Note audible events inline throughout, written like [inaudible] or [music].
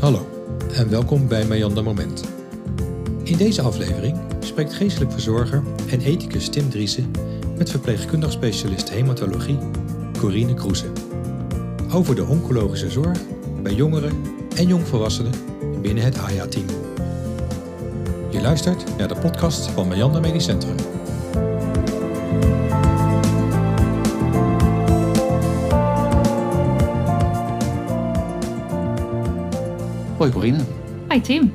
Hallo en welkom bij Meander Moment. In deze aflevering spreekt geestelijk verzorger en ethicus Tim Driessen met verpleegkundig specialist hematologie Corine Kroese over de oncologische zorg bij jongeren en jongvolwassenen binnen het AYA-team. Je luistert naar de podcast van Meander Medisch Centrum. Hoi Corine. Hi Tim.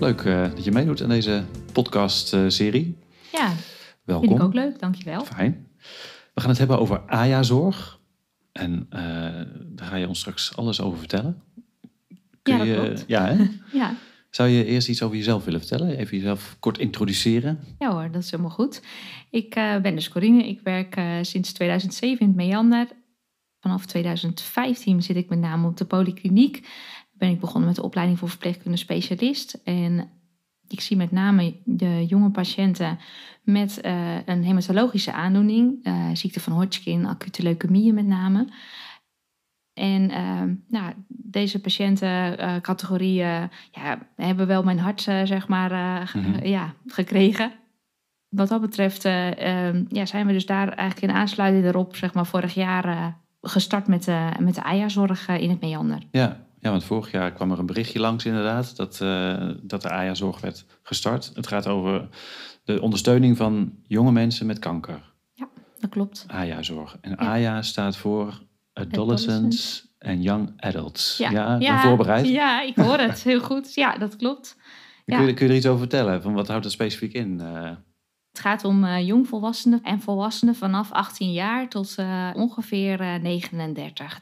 Leuk uh, dat je meedoet aan deze podcast-serie. ja, Welkom. vind ik ook leuk. Dankjewel. Fijn. We gaan het hebben over AJA-zorg. En uh, daar ga je ons straks alles over vertellen. Ja, dat je, klopt. Ja, hè? [laughs] Ja. Zou je eerst iets over jezelf willen vertellen? Even jezelf kort introduceren. ja hoor, dat is helemaal goed. Ik eh, ben dus Corine. Ik werk eh, sinds 2007 in het Meander. Vanaf 2015 zit ik met name op de polykliniek. Ben ik begonnen met de opleiding voor verpleegkundige specialist. En ik zie met name de jonge patiënten met eh, een hematologische aandoening. eh, ziekte van Hodgkin, acute leukemieën met name. En eh, nou, deze patiëntencategorieën ja, hebben wel mijn hart zeg maar, Mhm. ja, gekregen. Wat dat betreft eh, eh, ja, zijn we dus daar eigenlijk in aansluiting erop zeg maar, vorig jaar gestart met de, met de eh, in het Meander. Ja, ja, want vorig jaar kwam er een berichtje langs inderdaad dat, eh, dat de AJA-zorg werd gestart. Het gaat over de ondersteuning van jonge mensen met kanker. Dat klopt. AJA-zorg. En AJA staat voor Adolescents and Young Adults. Ja, ben voorbereid. Ja, ik hoor het heel goed. Ja, dat klopt. ja. Kun, je, kun je er iets over vertellen? Van wat houdt het specifiek in? Eh, Het gaat om eh, jongvolwassenen en volwassenen vanaf 18 jaar tot eh, ongeveer eh, 39.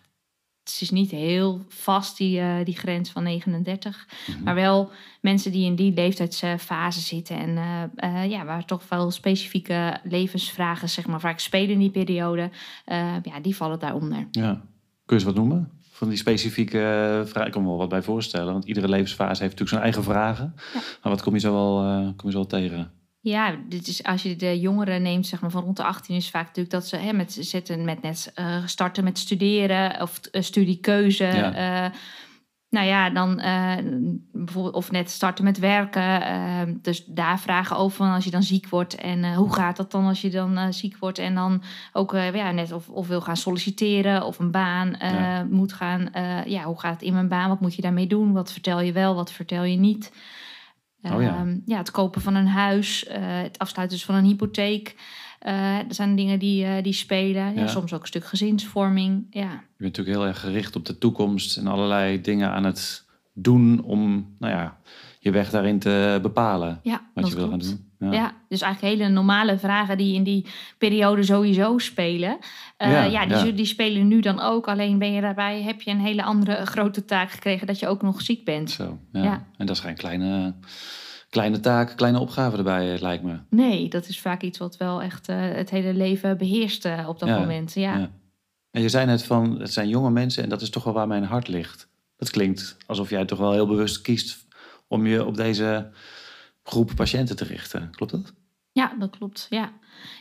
Het is niet heel vast, die, eh, die grens van 39. mhm. Maar wel mensen die in die leeftijdsfase zitten. En eh, eh, ja, waar toch wel specifieke levensvragen zeg maar, vaak spelen in die periode. ja, die vallen daaronder. ja. Kun je eens wat noemen? Van die specifieke vragen. Ik kan me wel wat bij voorstellen. Want iedere levensfase heeft natuurlijk zijn eigen vragen. Ja. Maar wat kom je zo wel, kom je zo wel tegen? Ja, dit is, als je de jongeren neemt, zeg maar van rond de 18, is vaak natuurlijk dat ze hè, met, zitten met net eh, starten met studeren of eh, studiekeuze. Ja. eh, nou ja, dan bijvoorbeeld of net starten met werken. dus daar vragen over van als je dan ziek wordt. En hoe gaat dat dan als je dan ziek wordt? En dan ook ja, net of, of wil gaan solliciteren of een baan Ja. moet gaan. ja, hoe gaat het in mijn baan? Wat moet je daarmee doen? Wat vertel je wel? Wat vertel je niet? Oh ja. Ehm, ja, het kopen van een huis, eh, het afsluiten dus van een hypotheek. Eh dat zijn dingen die, eh, die spelen. Ja. Ja. soms ook een stuk gezinsvorming. Ja, Je bent natuurlijk heel erg gericht op de toekomst. En allerlei dingen aan het doen om nou ja, je weg daarin te bepalen. ja Wat je wil klopt. gaan doen. Ja. dus eigenlijk hele normale vragen die in die periode sowieso spelen. Eh, Ja, ja, die, ja. die spelen nu dan ook. Alleen ben je daarbij, heb je een hele andere grote taak gekregen dat je ook nog ziek bent. Zo, ja. En dat is geen kleine, kleine taak, kleine opgave erbij, eh, lijkt me. Nee, dat is vaak iets wat wel echt eh, het hele leven beheerst eh, op dat moment. Ja. Ja. En je zei net van, het zijn jonge mensen en dat is toch wel waar mijn hart ligt. Dat klinkt alsof jij toch wel heel bewust kiest om je op deze groep patiënten te richten. Klopt dat? Ja, dat klopt. Ja,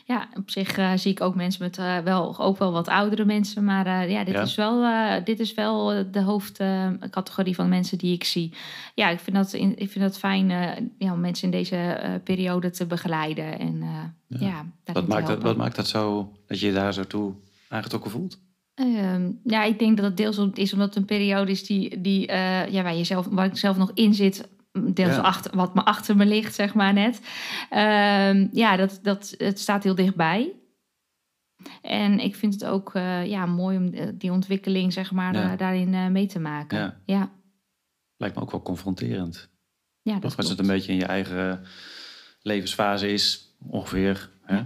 ja op zich eh, zie ik ook mensen met eh, wel, ook wel wat oudere mensen. Maar eh, ja, dit, Ja. Is wel, dit is wel de hoofdcategorie van mensen die ik zie. Ja, ik vind dat, in, ik vind dat fijn ja, om mensen in deze periode te begeleiden. En Ja. Wat maakt, dat, wat maakt dat zo, dat je je daar zo toe aangetrokken voelt? Ehm, ja, ik denk dat het deels is omdat het een periode is die, die, ja, waar, je zelf, waar ik zelf nog in zit. Deels Ja. achter, wat me achter me ligt, zeg maar net. Ehm, ja, dat, dat, het staat heel dichtbij. En ik vind het ook eh, ja, mooi om eh, die ontwikkeling zeg maar, Ja. daarin eh, mee te maken. Ja. ja. Lijkt me ook wel confronterend. ja dat als het een beetje in je eigen levensfase is, ongeveer. Hè?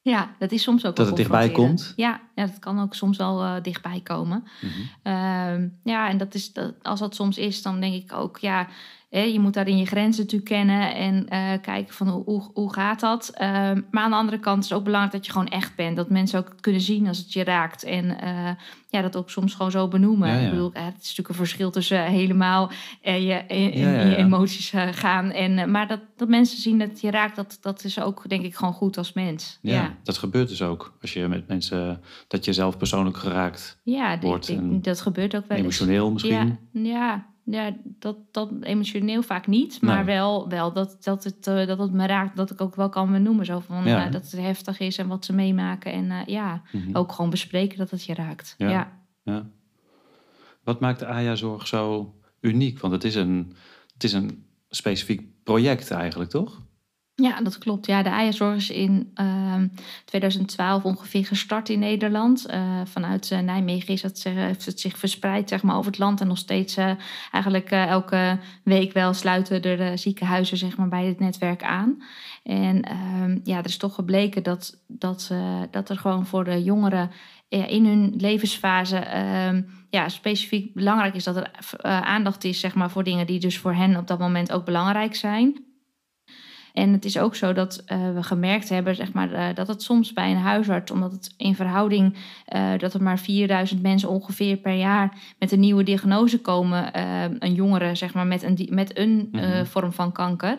Ja, dat is soms ook Dat wel het dichtbij komt? Ja, ja, dat kan ook soms wel eh, dichtbij komen. Mhm. Ehm, ja, en dat is, dat, als dat soms is, dan denk ik ook, ja, hè, je moet daarin je grenzen natuurlijk kennen en eh, kijken van hoe, hoe, hoe gaat dat. Ehm, maar aan de andere kant is het ook belangrijk dat je gewoon echt bent. Dat mensen ook kunnen zien als het je raakt. En eh, ja, dat ook soms gewoon zo benoemen. Ja, ja. Ik bedoel, het is natuurlijk een verschil tussen helemaal eh, je, in, in Ja, ja, je emoties gaan. En, maar dat, dat mensen zien dat je raakt, dat, dat is ook denk ik gewoon goed als mens. Ja. dat gebeurt dus ook. Als je met mensen dat je zelf persoonlijk geraakt Ja, wordt. en dat gebeurt ook wel eens. emotioneel misschien. Ja, ja, ja dat, dat emotioneel vaak niet. Maar Nee. wel, wel dat, dat, het, eh, dat het me raakt. Dat ik ook wel kan benoemen. Zo van, Ja. eh, dat het heftig is en wat ze meemaken. En eh, ja, Mhm. ook gewoon bespreken dat het je raakt. Ja. Ja. Ja. Wat maakt de AJA-zorg zo uniek? Want het is, een, het is een specifiek project eigenlijk, toch? Ja, dat klopt. Ja, de eierzorg is in ehm 2012 ongeveer gestart in Nederland. Eh, vanuit eh, Nijmegen is het, zich- heeft het zich verspreid zeg maar, over het land. En nog steeds eh, eigenlijk eh, elke week wel sluiten er eh, ziekenhuizen zeg maar, bij het netwerk aan. En ehm, ja, er is toch gebleken dat, dat, eh, dat er gewoon voor de jongeren eh, in hun levensfase ehm, ja, specifiek belangrijk is dat er eh, aandacht is zeg maar, voor dingen die dus voor hen op dat moment ook belangrijk zijn. En het is ook zo dat eh, we gemerkt hebben zeg maar, eh, dat het soms bij een huisarts, omdat het in verhouding eh, dat er maar 4000 mensen ongeveer per jaar met een nieuwe diagnose komen, een jongere zeg maar, met een, met een Mhm. vorm van kanker.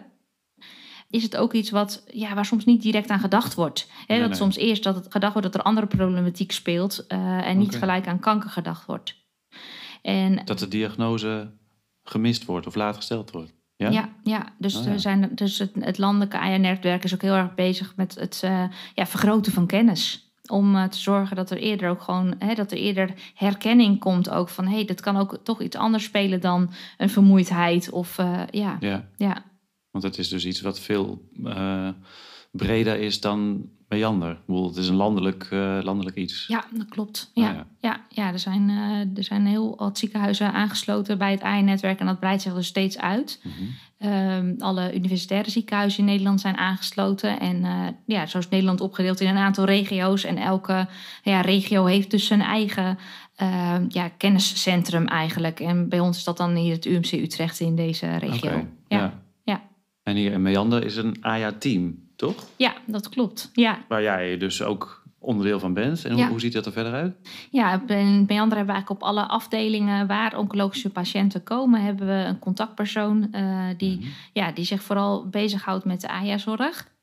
Is het ook iets wat, ja, waar soms niet direct aan gedacht wordt? Nee, dat nee. soms eerst dat het gedacht wordt dat er andere problematiek speelt en niet gelijk aan kanker gedacht wordt. En Dat de diagnose gemist wordt of laat gesteld wordt. Ja? Ja, ja, dus, Oh, ja. Er zijn, dus het, het landelijke AIA-netwerk is ook heel erg bezig met het eh, ja, vergroten van kennis. Om eh, te zorgen dat er eerder ook gewoon, hè, dat er eerder herkenning komt ook van, hé, hey, dat kan ook toch iets anders spelen dan een vermoeidheid of eh, ja, Ja, ja, want het is dus iets wat veel breder is dan meander. Ik bedoel, het is een landelijk, eh, landelijk iets. ja, dat klopt. Ah, Ja, ja. ja. er, zijn, eh, er zijn heel wat ziekenhuizen aangesloten bij het AIA-netwerk en dat breidt zich dus steeds uit. Mhm. Ehm, alle universitaire ziekenhuizen in Nederland zijn aangesloten. En eh, ja, zo is Nederland opgedeeld in een aantal regio's. En elke ja, regio heeft dus zijn eigen ehm, ja, kenniscentrum eigenlijk. En bij ons is dat dan hier het UMC Utrecht in deze regio. Ja. Ja. En hier in Meander is een AJA-team, toch? ja, dat klopt. Ja, Waar jij dus ook onderdeel van bent. En hoe, Ja. hoe ziet dat er verder uit? Ja, in Meander hebben we eigenlijk op alle afdelingen waar oncologische patiënten komen, hebben we een contactpersoon eh, die, Mhm. ja, die zich vooral bezighoudt met de AJA-zorg.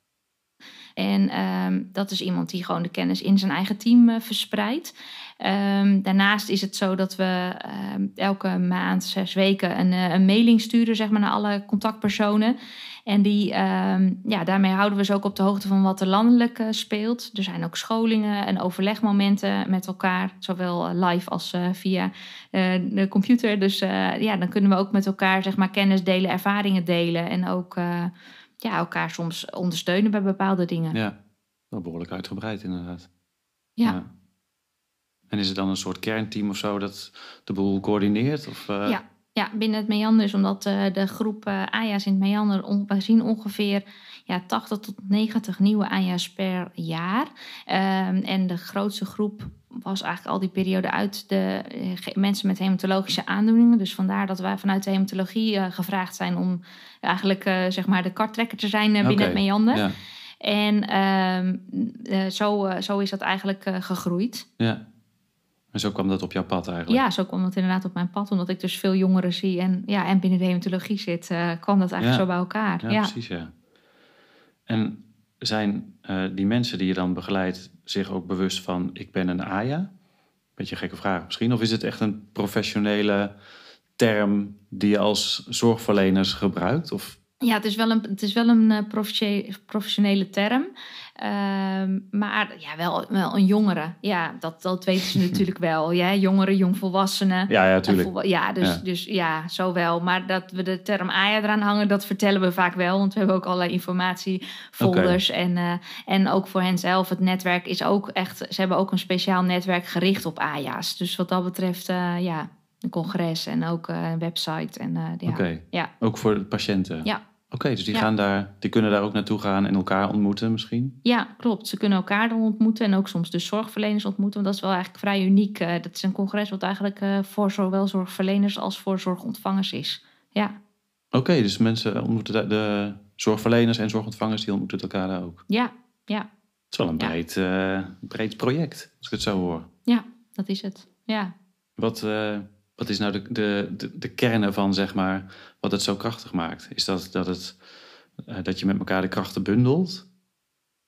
En ehm, dat is iemand die gewoon de kennis in zijn eigen team eh, verspreidt. Ehm, daarnaast is het zo dat we ehm, elke maand, zes weken, een, eh, een mailing sturen zeg maar, naar alle contactpersonen. En die, ehm, ja, daarmee houden we ze ook op de hoogte van wat er landelijk eh, speelt. Er zijn ook scholingen en overlegmomenten met elkaar, zowel eh, live als via de computer. Dus ja, dan kunnen we ook met elkaar zeg maar, kennis delen, ervaringen delen en ook ja, elkaar soms ondersteunen bij bepaalde dingen. Ja, wel behoorlijk uitgebreid inderdaad. Ja. En is het dan een soort kernteam of zo dat de boel coördineert? Of, eh, Ja. Ja, binnen het Meander is omdat eh, de groep eh AJA's in het Meander, on- wij zien ongeveer ja, 80 tot 90 nieuwe AJA's per jaar. Ehm, en de grootste groep was eigenlijk al die periode uit de mensen met hematologische aandoeningen. Dus vandaar dat wij vanuit de hematologie gevraagd zijn om eigenlijk zeg maar de karttrekker te zijn binnen het Meander. Ja, En ehm, eh, zo, zo is dat eigenlijk gegroeid. ja. En zo kwam dat op jouw pad eigenlijk? Ja, zo kwam dat inderdaad op mijn pad. Omdat ik dus veel jongeren zie en, ja, en binnen de hematologie zit, eh, kwam dat eigenlijk Ja. zo bij elkaar. Ja, Ja, precies, ja. En zijn eh, die mensen die je dan begeleidt zich ook bewust van... ik ben een AJA? Beetje gekke vraag misschien. Of is het echt een professionele term die je als zorgverleners gebruikt? Of, ja het is wel een, het is wel een eh, professionele term. Ehm, maar ja, wel, wel een jongere. Ja, dat, dat weten ze [laughs] natuurlijk wel. Ja, jongeren, jongvolwassenen. ja, ja, En tuurlijk. volwa- Ja, dus Ja. dus ja, zo wel. Maar dat we de term AJA eraan hangen, dat vertellen we vaak wel. Want we hebben ook allerlei informatiefolders. En, eh, en ook voor hen zelf, het netwerk is ook echt... Ze hebben ook een speciaal netwerk gericht op AJA's. Dus wat dat betreft, eh, ja, een congres en ook een website. En, ja. Oké, Ja. ook voor de patiënten? Ja. Oké, dus die, Ja. gaan daar, die kunnen daar ook naartoe gaan en elkaar ontmoeten misschien? ja, klopt. Ze kunnen elkaar dan ontmoeten en ook soms de zorgverleners ontmoeten. Want dat is wel eigenlijk vrij uniek. Eh, dat is een congres wat eigenlijk eh, voor zowel zorgverleners als voor zorgontvangers is. Ja, Oké, dus mensen ontmoeten de zorgverleners en zorgontvangers, die ontmoeten elkaar daar ook. ja, ja. Het is wel een Ja. breed, eh, breed project, als ik het zo hoor. Ja, dat is het. Ja. Wat, wat is nou de, de, de, kern ervan, zeg maar, wat het zo krachtig maakt? Is dat dat, het, eh, dat je met elkaar de krachten bundelt?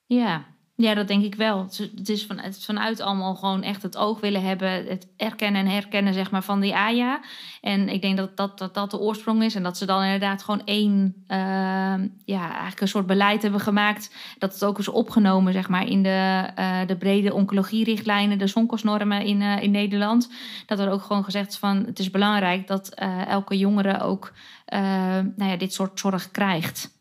Ja, Ja, dat denk ik wel. Het is, van, het is vanuit allemaal gewoon echt het oog willen hebben. Het erkennen en herkennen zeg maar, van die AJA. En ik denk dat dat, dat dat de oorsprong is. En dat ze dan inderdaad gewoon één, uh, ja, eigenlijk een soort beleid hebben gemaakt. Dat het ook is opgenomen zeg maar, in de, uh, de brede oncologie-richtlijnen, de zonkosnormen in, uh, in Nederland. Dat er ook gewoon gezegd is van het is belangrijk dat elke jongere ook nou ja, dit soort zorg krijgt.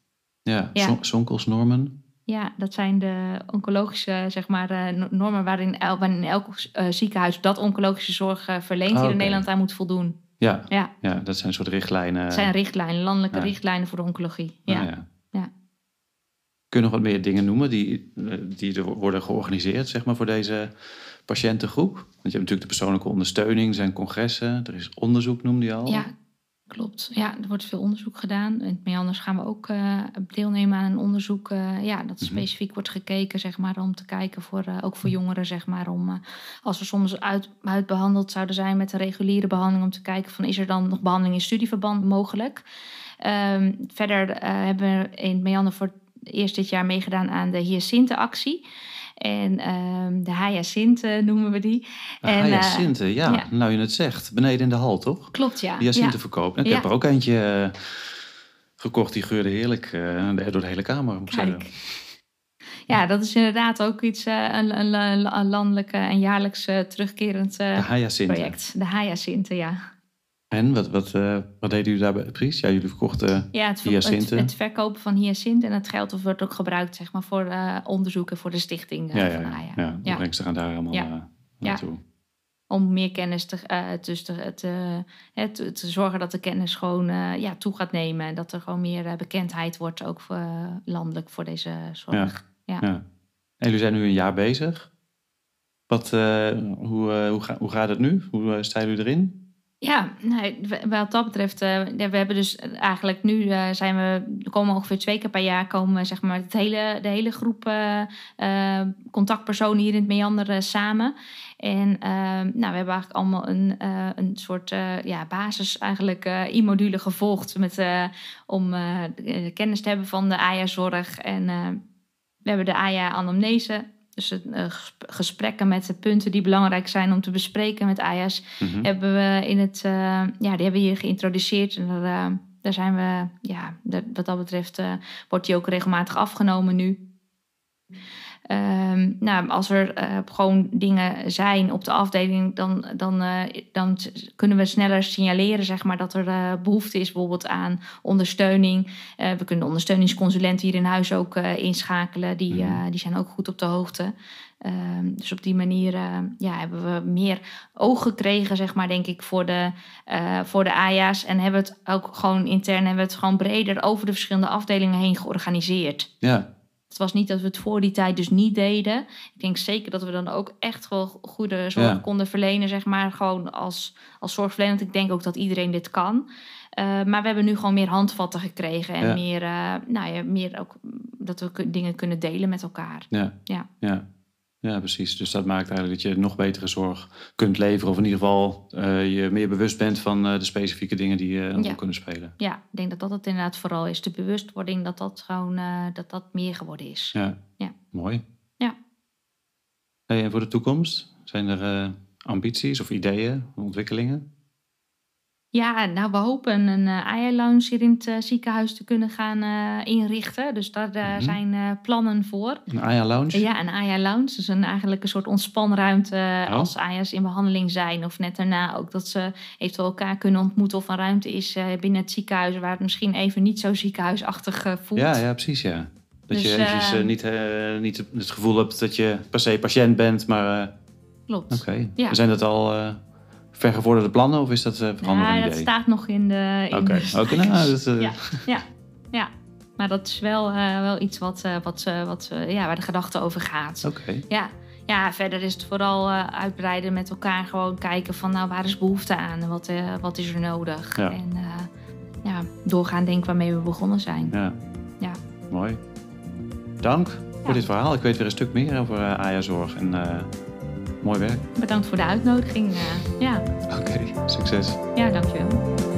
Ja, ja. zonkelsnormen. Ja, dat zijn de oncologische zeg maar, uh, normen waarin, el, waarin elk uh, ziekenhuis dat oncologische zorg uh, verleent oh, hier in Nederland aan moet voldoen. Ja, ja. ja dat zijn soort richtlijnen. Dat zijn richtlijnen, landelijke ja. richtlijnen voor de oncologie. Ja. Ah, ja. ja. Kun je nog wat meer dingen noemen die, die er worden georganiseerd zeg maar, voor deze patiëntengroep? Want je hebt natuurlijk de persoonlijke ondersteuning, er zijn congressen, er is onderzoek, noemde je al. Ja, Klopt, ja, er wordt veel onderzoek gedaan. In Meanders gaan we ook uh, deelnemen aan een onderzoek. Uh, ja, dat mhm. specifiek wordt gekeken, zeg maar, om te kijken voor, uh, ook voor jongeren, zeg maar, om als we soms uit, uitbehandeld zouden zijn met een reguliere behandeling, om te kijken van is er dan nog behandeling in studieverband mogelijk. Um, verder hebben we in Meander voor eerst dit jaar meegedaan aan de Hyacinthe-actie. En um, de hyacinten noemen we die. De en, hyacinten, uh, ja. ja. Nou je het zegt. Beneden in de hal, toch? Klopt, ja. Hyacinten ja. verkopen. Ik heb er ook eentje uh, gekocht. Die geurde heerlijk uh, door de hele kamer. Moet Kijk. Ja, dat is inderdaad ook iets, een, een, een landelijk en jaarlijks terugkerend project. De hyacinten, ja. En wat, wat, uh, wat deden jullie daarbij precies? Ja, jullie verkochten ja, het, hyacinten. Het, het, verkopen van hyacinten en het geld wordt ook gebruikt zeg maar, voor uh, onderzoeken voor de stichting uh, ja, ja, van AYA. Ja, gaan daar allemaal ja. naartoe. Om meer kennis te, dus te, te, te, te, zorgen dat de kennis gewoon ja, toe gaat nemen. En dat er gewoon meer bekendheid wordt, ook voor, landelijk, voor deze zorg. Ja. Ja. En jullie zijn nu een jaar bezig. Wat, hoe, hoe, ga, hoe gaat het nu? Hoe staan jullie erin? Ja, wat dat betreft, uh, we hebben dus eigenlijk nu uh, zijn we, komen ongeveer twee keer per jaar komen zeg maar het hele, de hele groep contactpersonen hier in het Meander samen. En nou, we hebben eigenlijk allemaal een, een soort ja, basis eigenlijk e-module gevolgd met, om kennis te hebben van de AYA-zorg. En we hebben de AYA-anamnese dus uh, gesprekken met de punten die belangrijk zijn om te bespreken met AYA's, mhm. hebben we in het, uh, ja, die hebben we hier geïntroduceerd. En daar, uh, daar zijn we, ja, dat, wat dat betreft wordt die ook regelmatig afgenomen nu. Um, nou, als er uh, gewoon dingen zijn op de afdeling, dan, dan, uh, dan kunnen we sneller signaleren zeg maar, dat er uh, behoefte is bijvoorbeeld aan ondersteuning. we kunnen ondersteuningsconsulenten hier in huis ook inschakelen. Die, mhm. die zijn ook goed op de hoogte. Um, dus op die manier ja, hebben we meer oog gekregen, zeg maar, denk ik, voor de, voor de AJA's. En hebben we het ook gewoon intern hebben we het gewoon breder over de verschillende afdelingen heen georganiseerd. Ja. Het was niet dat we het voor die tijd dus niet deden. Ik denk zeker dat we dan ook echt wel goede zorg konden verlenen, zeg maar, gewoon als, als zorgverlener. Ik denk ook dat iedereen dit kan. Uh, maar we hebben nu gewoon meer handvatten gekregen en meer, uh, nou ja, meer ook dat we dingen kunnen delen met elkaar. Ja. ja. ja. Ja, precies. Dus dat maakt eigenlijk dat je nog betere zorg kunt leveren. Of in ieder geval uh, je meer bewust bent van uh, de specifieke dingen die uh, ja. kunnen spelen. Ja, ik denk dat dat het inderdaad vooral is. De bewustwording dat dat gewoon dat dat meer geworden is. Ja, ja. mooi. Ja. Hey, en voor de toekomst? Zijn er ambities of ideeën, ontwikkelingen? Ja, nou, we hopen een uh, lounge hier in het uh, ziekenhuis te kunnen gaan uh, inrichten. Dus daar -hmm. zijn plannen voor. Een Aya-lounge? Ja, een Aya-lounge. Dus een, eigenlijk een soort ontspanruimte oh. als Aya's in behandeling zijn. Of net daarna ook dat ze eventueel elkaar kunnen ontmoeten. Of een ruimte is binnen het ziekenhuis waar het misschien even niet zo ziekenhuisachtig voelt. Ja, ja, precies, ja. Dat dus, je eventjes niet, niet het gevoel hebt dat je per se patiënt bent, maar... Klopt. Oké. Ja. We zijn dat al vergevorderde plannen of is dat uh, veranderd? Ja, dat staat nog in de. Oké, okay. okay, nou, uh... ja, ja, ja. Maar dat is wel, uh, wel iets wat, wat, wat, ja, waar de gedachte over gaat. Oké. Ja. ja, verder is het vooral uitbreiden met elkaar. Gewoon kijken van nou, waar is behoefte aan en wat, wat is er nodig. Ja. En ja, doorgaan denken waarmee we begonnen zijn. Ja. ja. Mooi. Dank voor dit verhaal. Ik weet weer een stuk meer over AJA-zorg en Mooi werk. Bedankt voor de uitnodiging. Uh, ja. Oké, okay, succes. Ja, dankjewel.